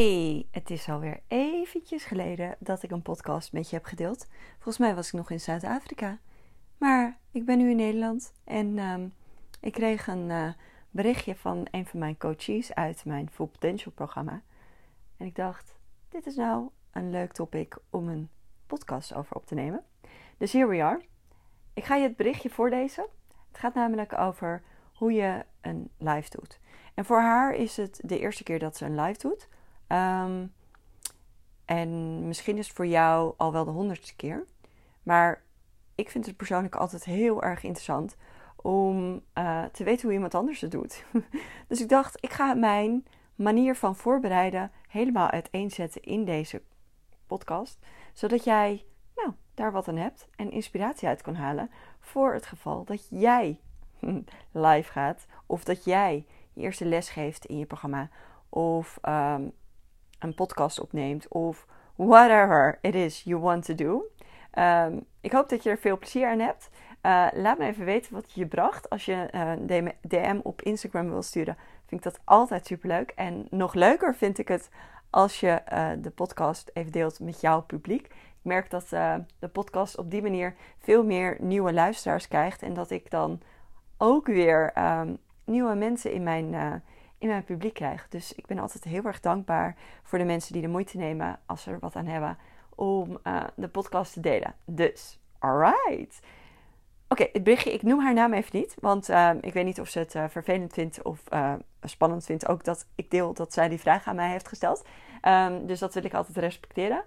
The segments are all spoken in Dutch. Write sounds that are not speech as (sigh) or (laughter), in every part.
Hey, het is alweer eventjes geleden dat ik een podcast met je heb gedeeld. Volgens mij was ik nog in Zuid-Afrika. Maar ik ben nu in Nederland en ehm, ik kreeg een uh, berichtje van een van mijn coaches uit mijn Full Potential programma. En ik dacht, dit is nou een leuk topic om een podcast over op te nemen. Dus here we are. Ik ga je het berichtje voorlezen. Het gaat namelijk over hoe je een live doet. En voor haar is het de eerste keer dat ze een live doet. Um, en misschien is het voor jou al wel de honderdste keer. Maar ik vind het persoonlijk altijd heel erg interessant om uh, te weten hoe iemand anders het doet. (laughs) dus ik dacht, ik ga mijn manier van voorbereiden helemaal uiteenzetten in deze podcast. Zodat jij nou, daar wat aan hebt en inspiratie uit kan halen voor het geval dat jij (laughs) live gaat. Of dat jij je eerste les geeft in je programma. Of um, een podcast opneemt of whatever it is you want to do. Um, ik hoop dat je er veel plezier aan hebt. Uh, laat me even weten wat je bracht. Als je een uh, DM op Instagram wil sturen, vind ik dat altijd superleuk. En nog leuker vind ik het als je uh, de podcast even deelt met jouw publiek. Ik merk dat de podcast op die manier veel meer nieuwe luisteraars krijgt. En dat ik dan ook weer um, nieuwe mensen in mijn in mijn publiek krijg. Dus ik ben altijd heel erg dankbaar voor de mensen die de moeite nemen, als ze er wat aan hebben, om uh, de podcast te delen. Dus, alright. Oké, het berichtje, ik noem haar naam even niet, want uh, ik weet niet of ze het uh, vervelend vindt of spannend vindt ook dat ik deel dat zij die vraag aan mij heeft gesteld. Um, dus dat wil ik altijd respecteren.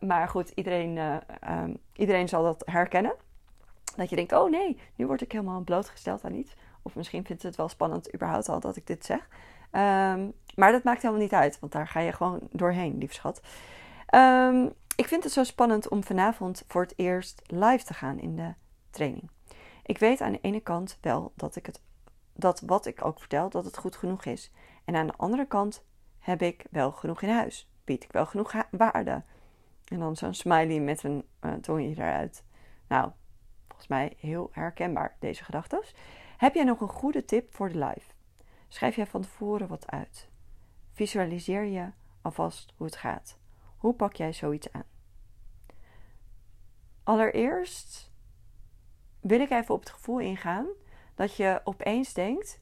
maar goed, iedereen, um, iedereen zal dat herkennen. Dat je denkt, oh nee, nu word ik helemaal blootgesteld aan iets. Of misschien vindt het wel spannend überhaupt al dat ik dit zeg. Um, maar dat maakt helemaal niet uit, want daar ga je gewoon doorheen, lief schat. Um, ik vind het zo spannend om vanavond voor het eerst live te gaan in de training. Ik weet aan de ene kant wel dat, ik het, dat wat ik ook vertel, dat het goed genoeg is. En aan de andere kant heb ik wel genoeg in huis. Bied ik wel genoeg waarde. En dan zo'n smiley met een uh, tongje eruit. Nou, volgens mij heel herkenbaar, deze gedachten. Heb jij nog een goede tip voor de live? Schrijf jij van tevoren wat uit? Visualiseer je alvast hoe het gaat? Hoe pak jij zoiets aan? Allereerst wil ik even op het gevoel ingaan dat je opeens denkt: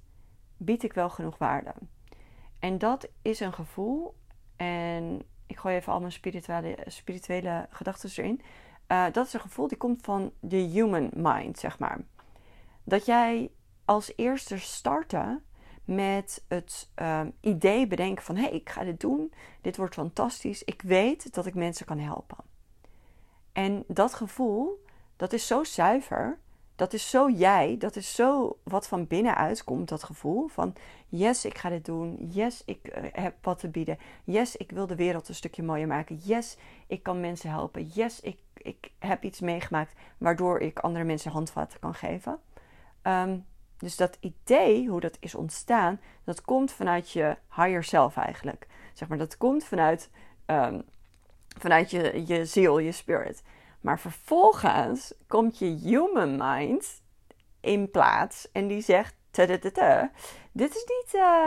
bied ik wel genoeg waarde? En dat is een gevoel, en ik gooi even al mijn spirituele, spirituele gedachten erin. Uh, dat is een gevoel die komt van de human mind, zeg maar. Dat jij als eerste starten met het um, idee bedenken van hé, hey, ik ga dit doen, dit wordt fantastisch, ik weet dat ik mensen kan helpen. En dat gevoel, dat is zo zuiver, dat is zo jij, dat is zo wat van binnenuit komt, dat gevoel van yes, ik ga dit doen, yes, ik uh, heb wat te bieden, yes, ik wil de wereld een stukje mooier maken, yes, ik kan mensen helpen, yes, ik, ik heb iets meegemaakt waardoor ik andere mensen handvatten kan geven. Um, dus dat idee, hoe dat is ontstaan, dat komt vanuit je higher self eigenlijk. Zeg maar, dat komt vanuit, um, vanuit je, je ziel, je spirit. Maar vervolgens komt je human mind in plaats en die zegt: dit is niet, uh,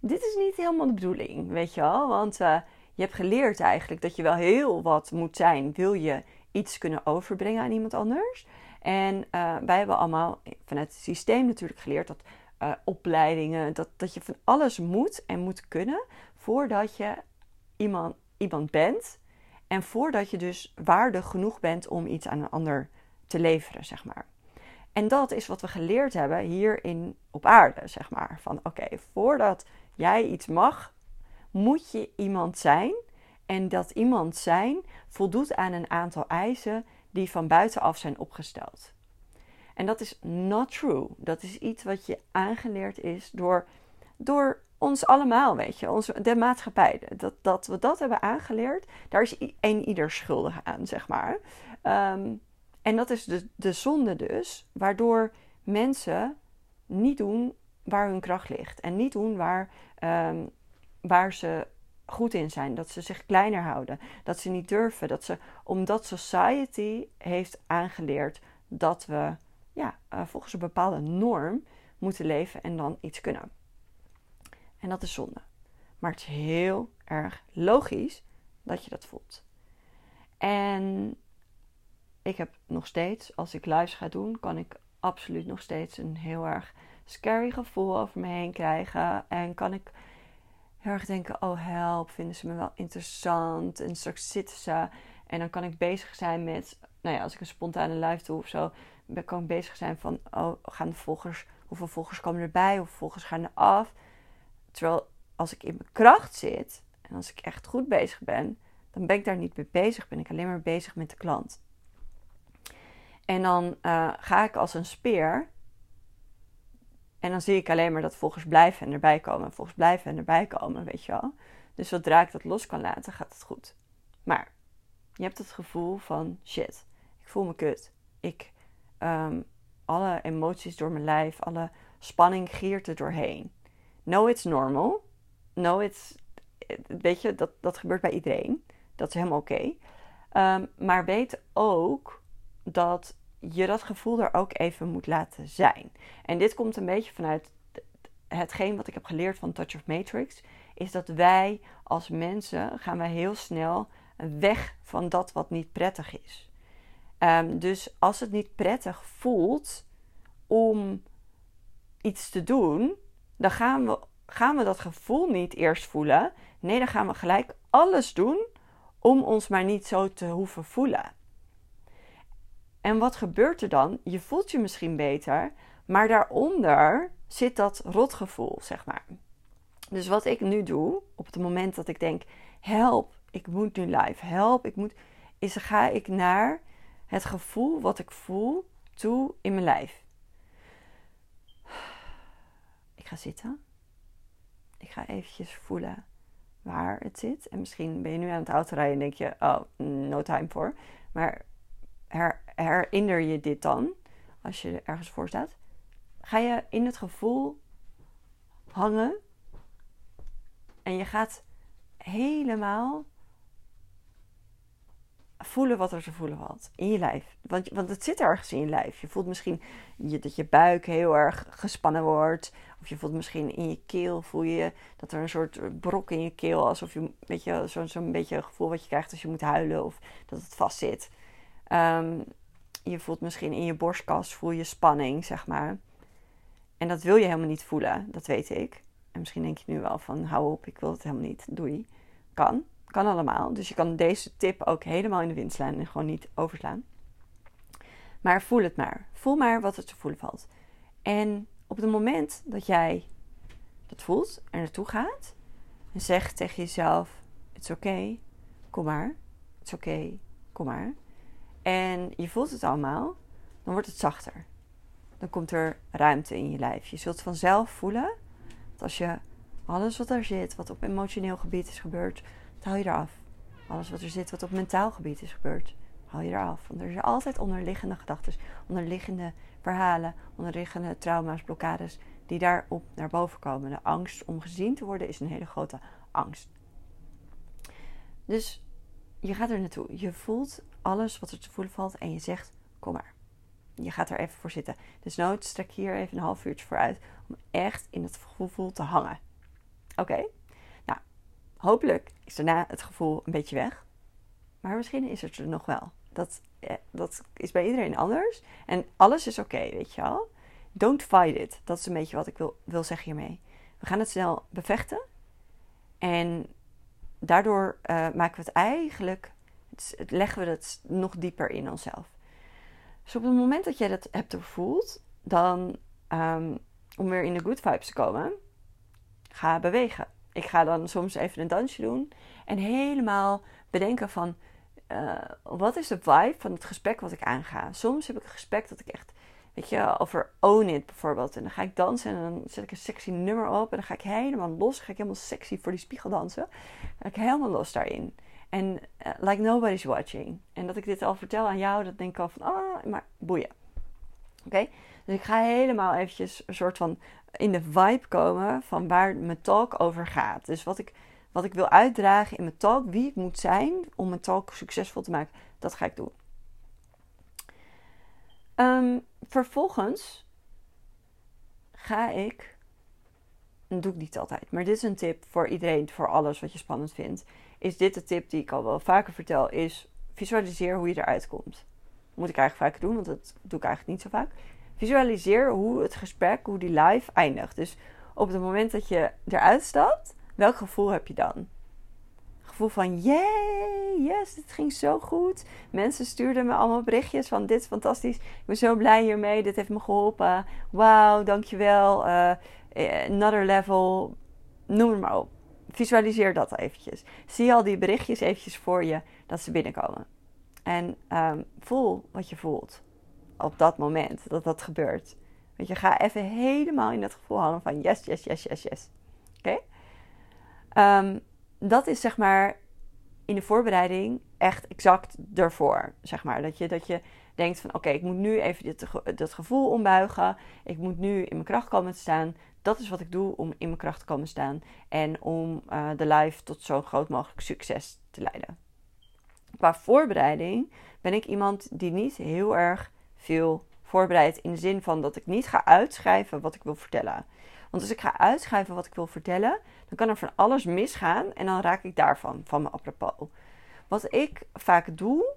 dit is niet helemaal de bedoeling, weet je wel? Want uh, je hebt geleerd eigenlijk dat je wel heel wat moet zijn, wil je iets kunnen overbrengen aan iemand anders. En uh, wij hebben allemaal vanuit het systeem natuurlijk geleerd dat uh, opleidingen, dat, dat je van alles moet en moet kunnen voordat je iemand, iemand bent. En voordat je dus waardig genoeg bent om iets aan een ander te leveren, zeg maar. En dat is wat we geleerd hebben hier in, op aarde, zeg maar. Van oké, voordat jij iets mag, moet je iemand zijn. En dat iemand zijn voldoet aan een aantal eisen die van buitenaf zijn opgesteld. En dat is not true. Dat is iets wat je aangeleerd is door, door ons allemaal, weet je, onze, de maatschappij. Dat, dat we dat hebben aangeleerd, daar is een ieder schuldig aan, zeg maar. Um, en dat is de, de zonde dus, waardoor mensen niet doen waar hun kracht ligt. En niet doen waar, um, waar ze goed in zijn. Dat ze zich kleiner houden. Dat ze niet durven. Dat ze, omdat society heeft aangeleerd dat we ja, uh, volgens een bepaalde norm moeten leven en dan iets kunnen. En dat is zonde. Maar het is heel erg logisch dat je dat voelt. En ik heb nog steeds, als ik lives ga doen, kan ik absoluut nog steeds een heel erg scary gevoel over me heen krijgen. En kan ik heel erg denken: oh help, vinden ze me wel interessant? En straks zitten ze. En dan kan ik bezig zijn met, nou ja, als ik een spontane live doe of zo, kan ik bezig zijn van: oh, gaan de volgers, hoeveel volgers komen erbij? Hoeveel volgers gaan er af? Terwijl als ik in mijn kracht zit en als ik echt goed bezig ben, dan ben ik daar niet mee bezig. Ben ik alleen maar bezig met de klant. En dan uh, ga ik als een speer. En dan zie ik alleen maar dat volgers blijven en erbij komen. Volgers blijven en erbij komen, weet je wel. Dus zodra ik dat los kan laten, gaat het goed. Maar je hebt het gevoel van shit, ik voel me kut. Ik, um, alle emoties door mijn lijf, alle spanning giert er doorheen. No, it's normal. No, it's, weet je, dat, dat gebeurt bij iedereen. Dat is helemaal oké. Um, maar weet ook dat je dat gevoel er ook even moet laten zijn. En dit komt een beetje vanuit hetgeen wat ik heb geleerd van Touch of Matrix. Is dat wij als mensen gaan wij heel snel weg van dat wat niet prettig is. Um, dus als het niet prettig voelt om iets te doen, dan gaan we, gaan we dat gevoel niet eerst voelen. Nee, dan gaan we gelijk alles doen om ons maar niet zo te hoeven voelen. En wat gebeurt er dan? Je voelt je misschien beter, maar daaronder zit dat rotgevoel, zeg maar. Dus wat ik nu doe, op het moment dat ik denk: help, ik moet nu live, help, ik moet, is ga ik naar het gevoel wat ik voel toe in mijn lijf. Ik ga zitten. Ik ga eventjes voelen waar het zit. En misschien ben je nu aan het autorijden en denk je: oh, no time for. Maar her, herinner je dit dan, als je ergens voor staat, ga je in het gevoel hangen en je gaat helemaal voelen wat er te voelen valt in je lijf. Want, want het zit ergens in je lijf. Je voelt misschien je, dat je buik heel erg gespannen wordt. Of je voelt misschien in je keel, voel je dat er een soort brok in je keel, alsof je, zo'n zo beetje een gevoel wat je krijgt als je moet huilen of dat het vast zit. Um, je voelt misschien in je borstkas, voel je spanning, zeg maar. En dat wil je helemaal niet voelen, dat weet ik. En misschien denk je nu wel van, hou op, ik wil het helemaal niet, doei. Kan, kan allemaal. Dus je kan deze tip ook helemaal in de wind slaan en gewoon niet overslaan. Maar voel het maar. Voel maar wat er te voelen valt. En op het moment dat jij dat voelt en naartoe gaat, en zeg tegen jezelf: It's okay, kom maar. It's okay, kom maar en je voelt het allemaal, dan wordt het zachter. Dan komt er ruimte in je lijf. Je zult vanzelf voelen dat als je alles wat er zit, wat op emotioneel gebied is gebeurd, dat haal je eraf. Alles wat er zit, wat op mentaal gebied is gebeurd, haal je eraf. Want er zijn altijd onderliggende gedachten, onderliggende verhalen, onderliggende trauma's, blokkades die daarop naar boven komen. De angst om gezien te worden is een hele grote angst. Dus je gaat er naartoe. Je voelt alles wat er te voelen valt en je zegt: Kom maar. Je gaat er even voor zitten. Dus nood strek hier even een half uurtje voor uit om echt in het gevoel te hangen. Oké? Nou, hopelijk is daarna het gevoel een beetje weg. Maar misschien is het er nog wel. Dat, eh, dat is bij iedereen anders. En alles is oké, weet je wel. Don't fight it. Dat is een beetje wat ik wil, wil zeggen hiermee. We gaan het snel bevechten. En daardoor uh, maken we het eigenlijk, het, leggen we het nog dieper in onszelf. Dus op het moment dat jij dat hebt gevoeld, dan um, om weer in de good vibes te komen, ga bewegen. Ik ga dan soms even een dansje doen en helemaal bedenken van uh, wat is de vibe van het gesprek wat ik aanga. Soms heb ik een gesprek dat ik echt Weet je, over Own It bijvoorbeeld. En dan ga ik dansen en dan zet ik een sexy nummer op. En dan ga ik helemaal los. ga ik helemaal sexy voor die spiegel dansen. Dan ga ik helemaal los daarin. En uh, like nobody's watching. En dat ik dit al vertel aan jou, dat denk ik al van, ah, maar boeien. Oké? Dus ik ga helemaal eventjes een soort van in de vibe komen van waar mijn talk over gaat. Dus wat ik, wat ik wil uitdragen in mijn talk, wie ik moet zijn om mijn talk succesvol te maken, dat ga ik doen. Um, vervolgens ga ik dat doe ik niet altijd. Maar dit is een tip voor iedereen, voor alles wat je spannend vindt. Is dit de tip die ik al wel vaker vertel, is visualiseer hoe je eruit komt. Moet ik eigenlijk vaker doen, want dat doe ik eigenlijk niet zo vaak. Visualiseer hoe het gesprek, hoe die live eindigt. Dus op het moment dat je eruit stapt, welk gevoel heb je dan? Gevoel van, yay, yes, het ging zo goed. Mensen stuurden me allemaal berichtjes van, dit is fantastisch. Ik ben zo blij hiermee, dit heeft me geholpen. Wauw, dankjewel. Uh, another level, noem het maar op. Visualiseer dat eventjes. Zie al die berichtjes eventjes voor je dat ze binnenkomen. En um, voel wat je voelt op dat moment dat dat gebeurt. Weet je, ga even helemaal in dat gevoel hangen van yes, yes, yes, yes, yes. Oké? Ehm, dat is zeg maar in de voorbereiding echt exact ervoor. Zeg maar. Dat je, dat je denkt van oké, ik moet nu even dit, dat gevoel ombuigen. Ik moet nu in mijn kracht komen te staan. Dat is wat ik doe om in mijn kracht te komen staan. En om uh, de live tot zo groot mogelijk succes te leiden. Qua voorbereiding ben ik iemand die niet heel erg veel voorbereidt. In de zin van dat ik niet ga uitschrijven wat ik wil vertellen. Want als ik ga uitschrijven wat ik wil vertellen, dan kan er van alles misgaan en dan raak ik daarvan, van mijn apropos. Wat ik vaak doe,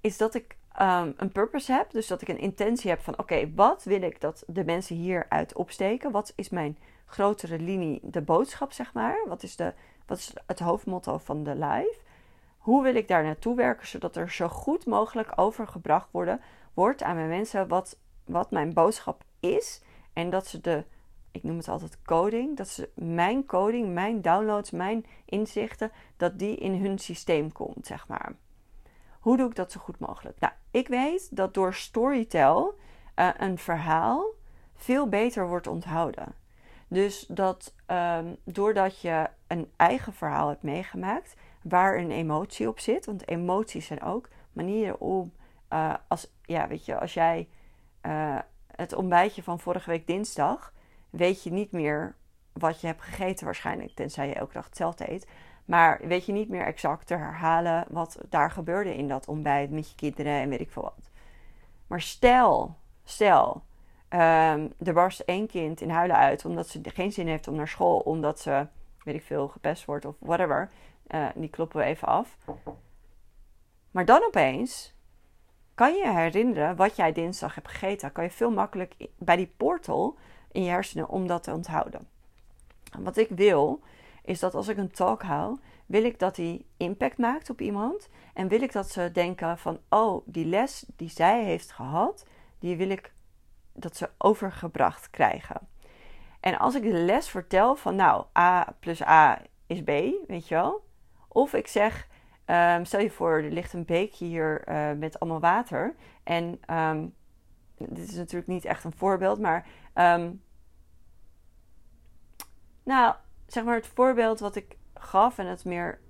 is dat ik um, een purpose heb. Dus dat ik een intentie heb van: oké, wat wil ik dat de mensen hieruit opsteken? Wat is mijn grotere linie, de boodschap, zeg maar? Wat is, de, wat is het hoofdmotto van de live? Hoe wil ik daar naartoe werken zodat er zo goed mogelijk overgebracht worden, wordt aan mijn mensen wat, wat mijn boodschap is? En dat ze de, ik noem het altijd coding, dat ze mijn coding, mijn downloads, mijn inzichten, dat die in hun systeem komt, zeg maar. Hoe doe ik dat zo goed mogelijk? Nou, ik weet dat door storytell uh, een verhaal veel beter wordt onthouden. Dus dat um, doordat je een eigen verhaal hebt meegemaakt, waar een emotie op zit, want emoties zijn ook manieren om, uh, als, ja, weet je, als jij uh, het ontbijtje van vorige week dinsdag, weet je niet meer wat je hebt gegeten waarschijnlijk, tenzij je elke dag hetzelfde eet. Maar weet je niet meer exact te herhalen wat daar gebeurde in dat ontbijt met je kinderen en weet ik veel wat. Maar stel, stel, um, er barst één kind in huilen uit omdat ze geen zin heeft om naar school, omdat ze, weet ik veel, gepest wordt of whatever. Uh, die kloppen we even af. Maar dan opeens kan je herinneren wat jij dinsdag hebt gegeten. Kan je veel makkelijk bij die portal in je hersenen om dat te onthouden. Wat ik wil, is dat als ik een talk hou, wil ik dat die impact maakt op iemand. En wil ik dat ze denken van, oh, die les die zij heeft gehad, die wil ik dat ze overgebracht krijgen. En als ik de les vertel van, nou, A plus A is B, weet je wel. Of ik zeg, um, stel je voor, er ligt een beekje hier uh, met allemaal water. En um, dit is natuurlijk niet echt een voorbeeld, maar um, nou, zeg maar het voorbeeld wat ik gaf en het meer.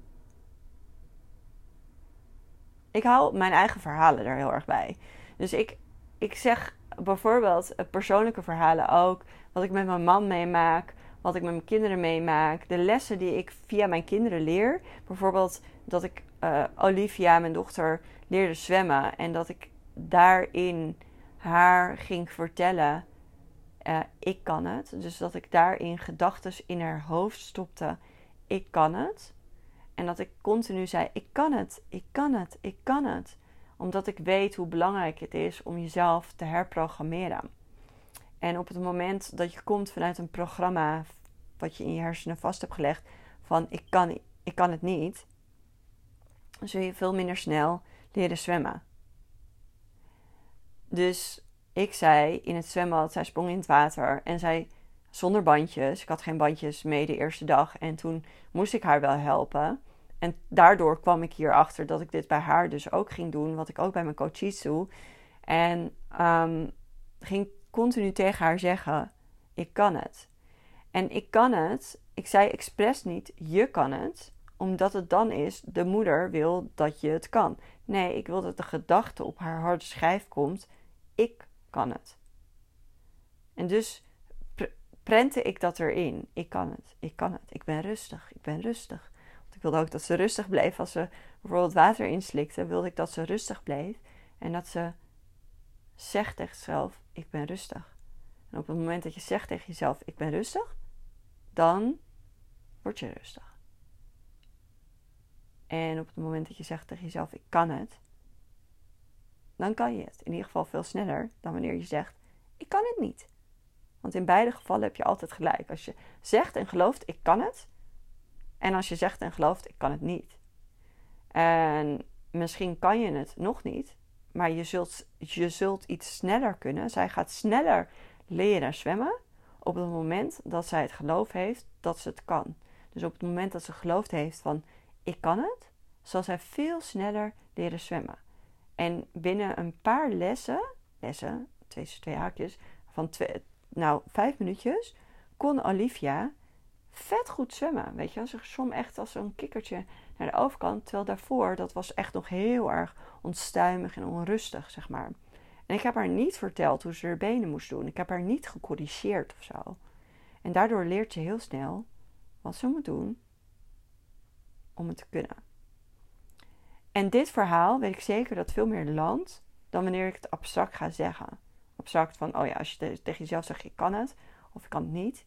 Ik hou mijn eigen verhalen er heel erg bij. Dus ik, ik zeg bijvoorbeeld persoonlijke verhalen ook. Wat ik met mijn man meemaak. Wat ik met mijn kinderen meemaak. De lessen die ik via mijn kinderen leer. Bijvoorbeeld dat ik uh, Olivia, mijn dochter, leerde zwemmen. En dat ik daarin haar ging vertellen uh, ik kan het. Dus dat ik daarin gedachten in haar hoofd stopte, ik kan het. En dat ik continu zei, ik kan het, ik kan het, ik kan het. Omdat ik weet hoe belangrijk het is om jezelf te herprogrammeren. En op het moment dat je komt vanuit een programma wat je in je hersenen vast hebt gelegd van ik kan, ik kan het niet, zul je veel minder snel leren zwemmen. Dus ik zei in het zwembad, zij sprong in het water en zij zonder bandjes. Ik had geen bandjes mee de eerste dag en toen moest ik haar wel helpen. En daardoor kwam ik hierachter dat ik dit bij haar dus ook ging doen, wat ik ook bij mijn coaches doe. En um, ging continu tegen haar zeggen: Ik kan het. En ik kan het. Ik zei expres niet: Je kan het, omdat het dan is: de moeder wil dat je het kan. Nee, ik wil dat de gedachte op haar harde schijf komt: Ik kan het. En dus prentte ik dat erin. Ik kan het, ik kan het. Ik ben rustig, ik ben rustig. Want ik wilde ook dat ze rustig bleef. Als ze bijvoorbeeld water inslikte, wilde ik dat ze rustig bleef. En dat ze zegt tegen zichzelf, ik ben rustig. En op het moment dat je zegt tegen jezelf, ik ben rustig, dan word je rustig. En op het moment dat je zegt tegen jezelf: Ik kan het, dan kan je het. In ieder geval veel sneller dan wanneer je zegt: Ik kan het niet. Want in beide gevallen heb je altijd gelijk. Als je zegt en gelooft: Ik kan het. En als je zegt en gelooft: Ik kan het niet. En misschien kan je het nog niet, maar je zult, je zult iets sneller kunnen. Zij gaat sneller leren zwemmen op het moment dat zij het geloof heeft dat ze het kan. Dus op het moment dat ze geloofd heeft van ik kan het, zal zij veel sneller leren zwemmen. En binnen een paar lessen, lessen, twee, twee haakjes, van twee, nou, vijf minuutjes, kon Olivia vet goed zwemmen. Weet je, ze zwom echt als zo'n kikkertje naar de overkant. Terwijl daarvoor, dat was echt nog heel erg onstuimig en onrustig, zeg maar. En ik heb haar niet verteld hoe ze haar benen moest doen. Ik heb haar niet gecorrigeerd of zo. En daardoor leert ze heel snel wat ze moet doen om het te kunnen. En dit verhaal weet ik zeker dat veel meer landt dan wanneer ik het abstract ga zeggen. Abstract van, oh ja, als je tegen jezelf zegt, ik kan het of ik kan het niet.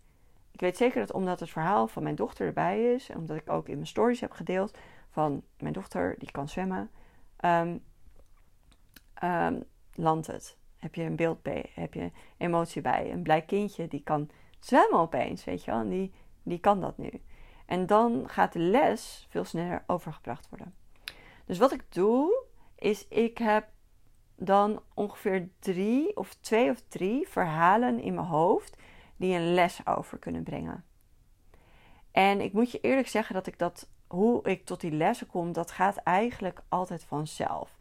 Ik weet zeker dat omdat het verhaal van mijn dochter erbij is, en omdat ik ook in mijn stories heb gedeeld van mijn dochter die kan zwemmen, um, um, landt het. Heb je een beeld bij, heb je emotie bij. Een blij kindje die kan zwemmen opeens, weet je wel. En die, die kan dat nu. En dan gaat de les veel sneller overgebracht worden. Dus wat ik doe, is ik heb dan ongeveer drie of twee of drie verhalen in mijn hoofd die een les over kunnen brengen. En ik moet je eerlijk zeggen dat ik dat, hoe ik tot die lessen kom, dat gaat eigenlijk altijd vanzelf.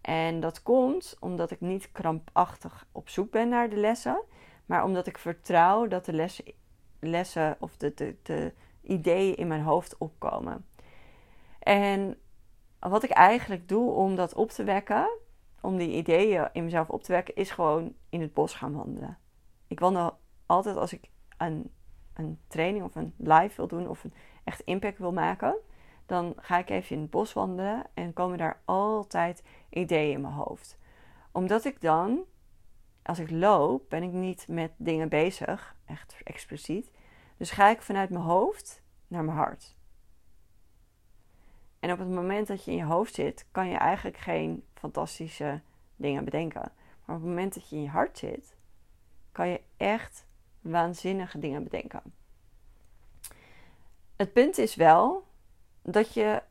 En dat komt omdat ik niet krampachtig op zoek ben naar de lessen, maar omdat ik vertrouw dat de lessen, lessen of de, de, de ideeën in mijn hoofd opkomen. En wat ik eigenlijk doe om dat op te wekken, om die ideeën in mezelf op te wekken, is gewoon in het bos gaan wandelen. Ik wandel altijd als ik een, een training of een live wil doen of een echt impact wil maken, dan ga ik even in het bos wandelen en komen daar altijd ideeën in mijn hoofd. Omdat ik dan, als ik loop, ben ik niet met dingen bezig, echt expliciet. Dus ga ik vanuit mijn hoofd naar mijn hart. En op het moment dat je in je hoofd zit, kan je eigenlijk geen fantastische dingen bedenken. Maar op het moment dat je in je hart zit, kan je echt waanzinnige dingen bedenken. Het punt is wel dat je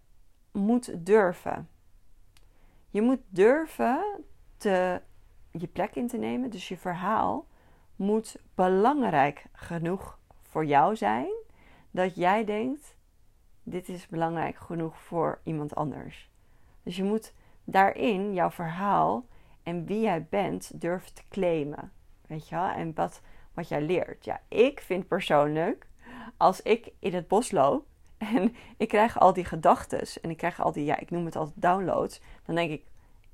moet durven. Je moet durven je plek in te nemen. Dus je verhaal moet belangrijk genoeg voor jou zijn dat jij denkt: dit is belangrijk genoeg voor iemand anders. Dus je moet daarin jouw verhaal en wie jij bent durven te claimen. Weet je wel? En wat, wat jij leert. Ja, ik vind persoonlijk, als ik in het bos loop (laughs) en ik krijg al die gedachten en ik krijg al die, ja, ik noem het altijd downloads, dan denk ik,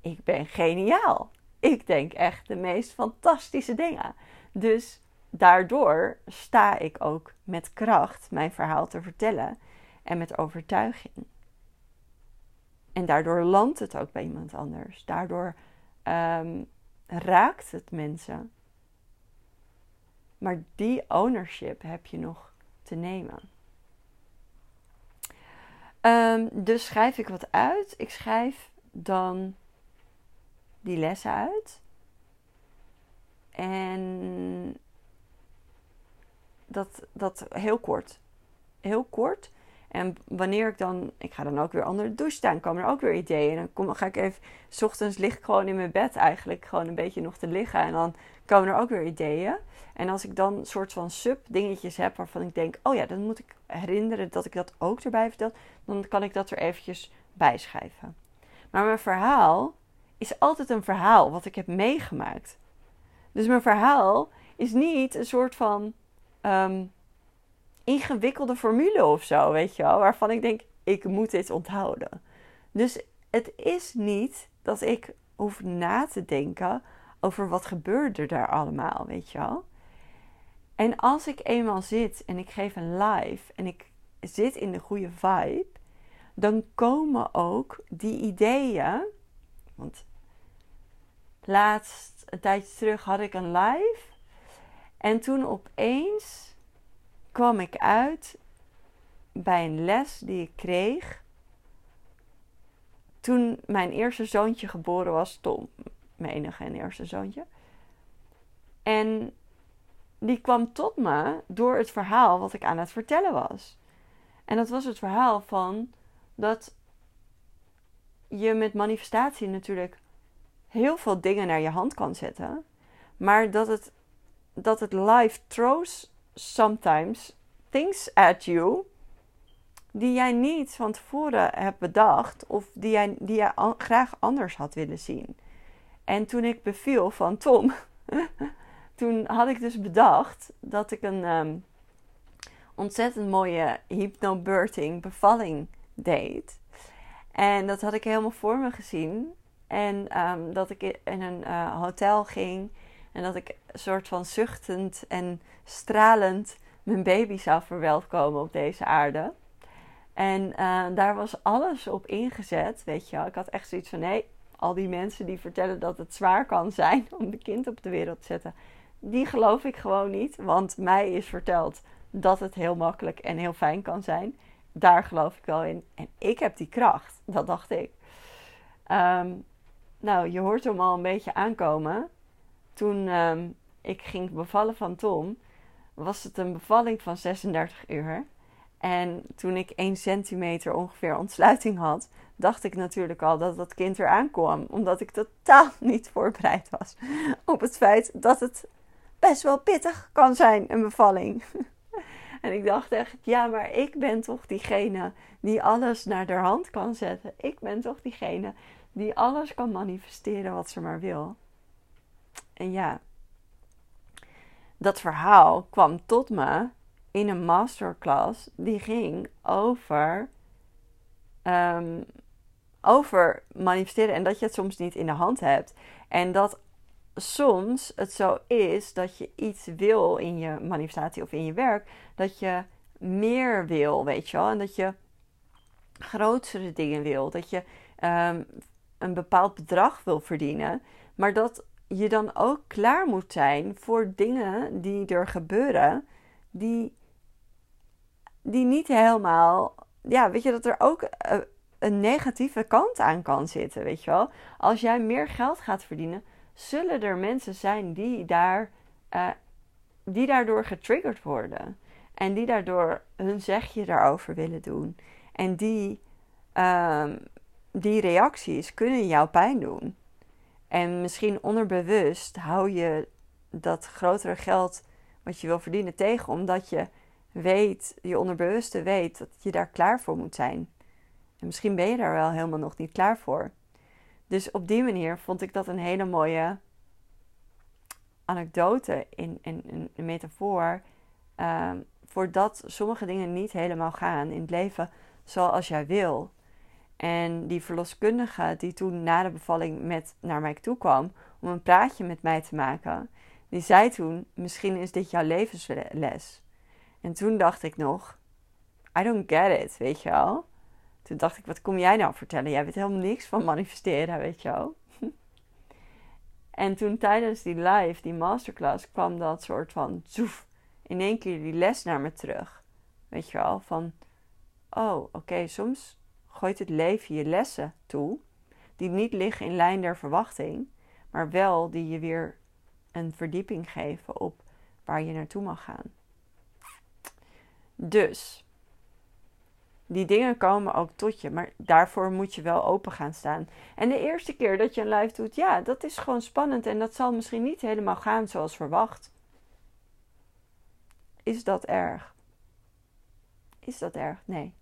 ik ben geniaal. Ik denk echt de meest fantastische dingen. Dus daardoor sta ik ook met kracht mijn verhaal te vertellen en met overtuiging. En daardoor landt het ook bij iemand anders. Daardoor ehm, raakt het mensen. Maar die ownership heb je nog te nemen. Um, dus schrijf ik wat uit. Ik schrijf dan die lessen uit. En dat, dat heel kort. Heel kort. En wanneer ik dan, ik ga dan ook weer onder de douche staan, komen er ook weer ideeën. En dan kom, ga ik even, s ochtends lig ik gewoon in mijn bed eigenlijk, gewoon een beetje nog te liggen. En dan komen er ook weer ideeën. En als ik dan soort van sub-dingetjes heb waarvan ik denk, oh ja, dan moet ik herinneren dat ik dat ook erbij vertel, dan kan ik dat er eventjes bijschrijven. Maar mijn verhaal is altijd een verhaal wat ik heb meegemaakt. Dus mijn verhaal is niet een soort van ehm, ingewikkelde formule of zo, weet je wel, waarvan ik denk, ik moet dit onthouden. Dus het is niet dat ik hoef na te denken over wat gebeurde er daar allemaal, weet je wel. En als ik eenmaal zit en ik geef een live en ik zit in de goede vibe, dan komen ook die ideeën. Want laatst, een tijdje terug, had ik een live. En toen opeens kwam ik uit bij een les die ik kreeg toen mijn eerste zoontje geboren was, Tom, mijn enige en eerste zoontje. En die kwam tot me door het verhaal wat ik aan het vertellen was. En dat was het verhaal van dat je met manifestatie natuurlijk heel veel dingen naar je hand kan zetten. Maar dat het, dat het life throws sometimes things at you die jij niet van tevoren hebt bedacht of die jij, die jij graag anders had willen zien. En toen ik beviel van Tom, (laughs) toen had ik dus bedacht dat ik een um, ontzettend mooie hypnobirthing bevalling deed. En dat had ik helemaal voor me gezien. En um, dat ik in een uh, hotel ging en dat ik een soort van zuchtend en stralend mijn baby zou verwelkomen op deze aarde. En uh, daar was alles op ingezet, weet je wel. Ik had echt zoiets van, nee, al die mensen die vertellen dat het zwaar kan zijn (laughs) om een kind op de wereld te zetten, die geloof ik gewoon niet. Want mij is verteld dat het heel makkelijk en heel fijn kan zijn. Daar geloof ik wel in. En ik heb die kracht, dat dacht ik. Um, nou, je hoort hem al een beetje aankomen. Toen um, ik ging bevallen van Tom, was het een bevalling van 36 uur. En toen ik 1 centimeter ongeveer ontsluiting had, dacht ik natuurlijk al dat dat kind eraan kwam. Omdat ik totaal (laughs) niet voorbereid was op het feit dat het best wel pittig kan zijn, een bevalling. (laughs) En ik dacht echt, ja, maar ik ben toch diegene die alles naar de hand kan zetten. Ik ben toch diegene die alles kan manifesteren wat ze maar wil. En ja, dat verhaal kwam tot me in een masterclass die ging over, um, over manifesteren en dat je het soms niet in de hand hebt. En dat soms het zo is dat je iets wil in je manifestatie of in je werk, dat je meer wil, weet je wel. En dat je grotere dingen wil. Dat je um, een bepaald bedrag wil verdienen. Maar dat je dan ook klaar moet zijn voor dingen die er gebeuren, die die niet helemaal. Ja, weet je dat er ook eh, een negatieve kant aan kan zitten, weet je wel? Als jij meer geld gaat verdienen, zullen er mensen zijn die, daar, uh, die daardoor getriggerd worden. En die daardoor hun zegje daarover willen doen. En die, uh, die reacties kunnen jou pijn doen. En misschien onderbewust hou je dat grotere geld wat je wil verdienen tegen, omdat je weet, je onderbewuste weet dat je daar klaar voor moet zijn. En misschien ben je daar wel helemaal nog niet klaar voor. Dus op die manier vond ik dat een hele mooie anekdote in, in, een metafoor. Uh, voordat sommige dingen niet helemaal gaan in het leven zoals jij wil. En die verloskundige die toen na de bevalling met, naar mij toe kwam om een praatje met mij te maken, die zei toen: Misschien is dit jouw levensles. En toen dacht ik nog, I don't get it, weet je wel. Toen dacht ik, wat kom jij nou vertellen? Jij weet helemaal niks van manifesteren, weet je wel. (laughs) en toen tijdens die live, die masterclass, kwam dat soort van zoef, in één keer die les naar me terug. Weet je wel, van, oh, oké, soms gooit het leven je lessen toe, die niet liggen in lijn der verwachting, maar wel die je weer een verdieping geven op waar je naartoe mag gaan. Dus die dingen komen ook tot je, maar daarvoor moet je wel open gaan staan. En de eerste keer dat je een live doet, ja, dat is gewoon spannend en dat zal misschien niet helemaal gaan zoals verwacht. Is dat erg? Is dat erg? Nee.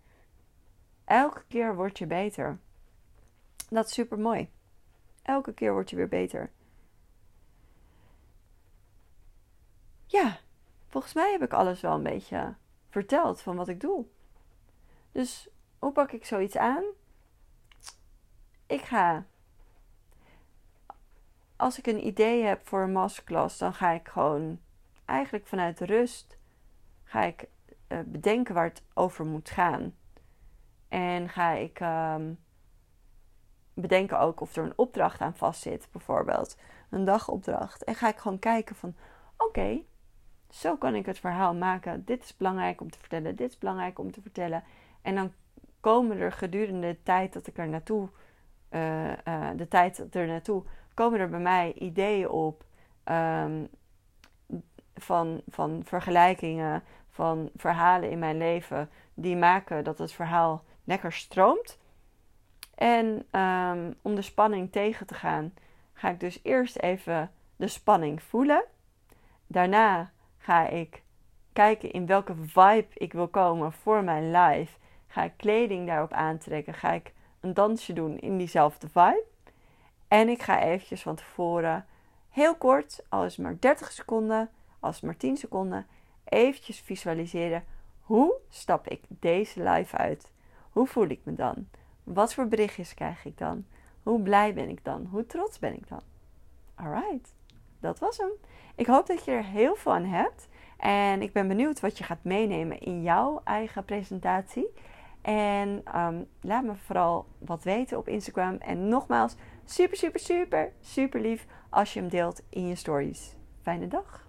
Elke keer word je beter. Dat is super mooi. Elke keer word je weer beter. Ja, volgens mij heb ik alles wel een beetje verteld van wat ik doe. Dus hoe pak ik zoiets aan? Ik ga. Als ik een idee heb voor een masterclass, dan ga ik gewoon eigenlijk vanuit rust ga ik uh, bedenken waar het over moet gaan. En ga ik um, bedenken ook of er een opdracht aan vastzit, bijvoorbeeld een dagopdracht. En ga ik gewoon kijken van oké, zo kan ik het verhaal maken. Dit is belangrijk om te vertellen, dit is belangrijk om te vertellen. En dan komen er gedurende de tijd dat ik er naartoe, uh, uh, de tijd er naartoe, komen er bij mij ideeën op um, van, van vergelijkingen, van verhalen in mijn leven die maken dat het verhaal lekker stroomt. En um, om de spanning tegen te gaan, ga ik dus eerst even de spanning voelen. Daarna ga ik kijken in welke vibe ik wil komen voor mijn live. Ga ik kleding daarop aantrekken? Ga ik een dansje doen in diezelfde vibe? En ik ga eventjes van tevoren, heel kort, als maar 30 seconden, als maar 10 seconden, eventjes visualiseren. Hoe stap ik deze live uit? Hoe voel ik me dan? Wat voor berichtjes krijg ik dan? Hoe blij ben ik dan? Hoe trots ben ik dan? Alright, dat was hem. Ik hoop dat je er heel veel aan hebt. En ik ben benieuwd wat je gaat meenemen in jouw eigen presentatie. En um, laat me vooral wat weten op Instagram. En nogmaals, super, super, super, super lief als je hem deelt in je stories. Fijne dag.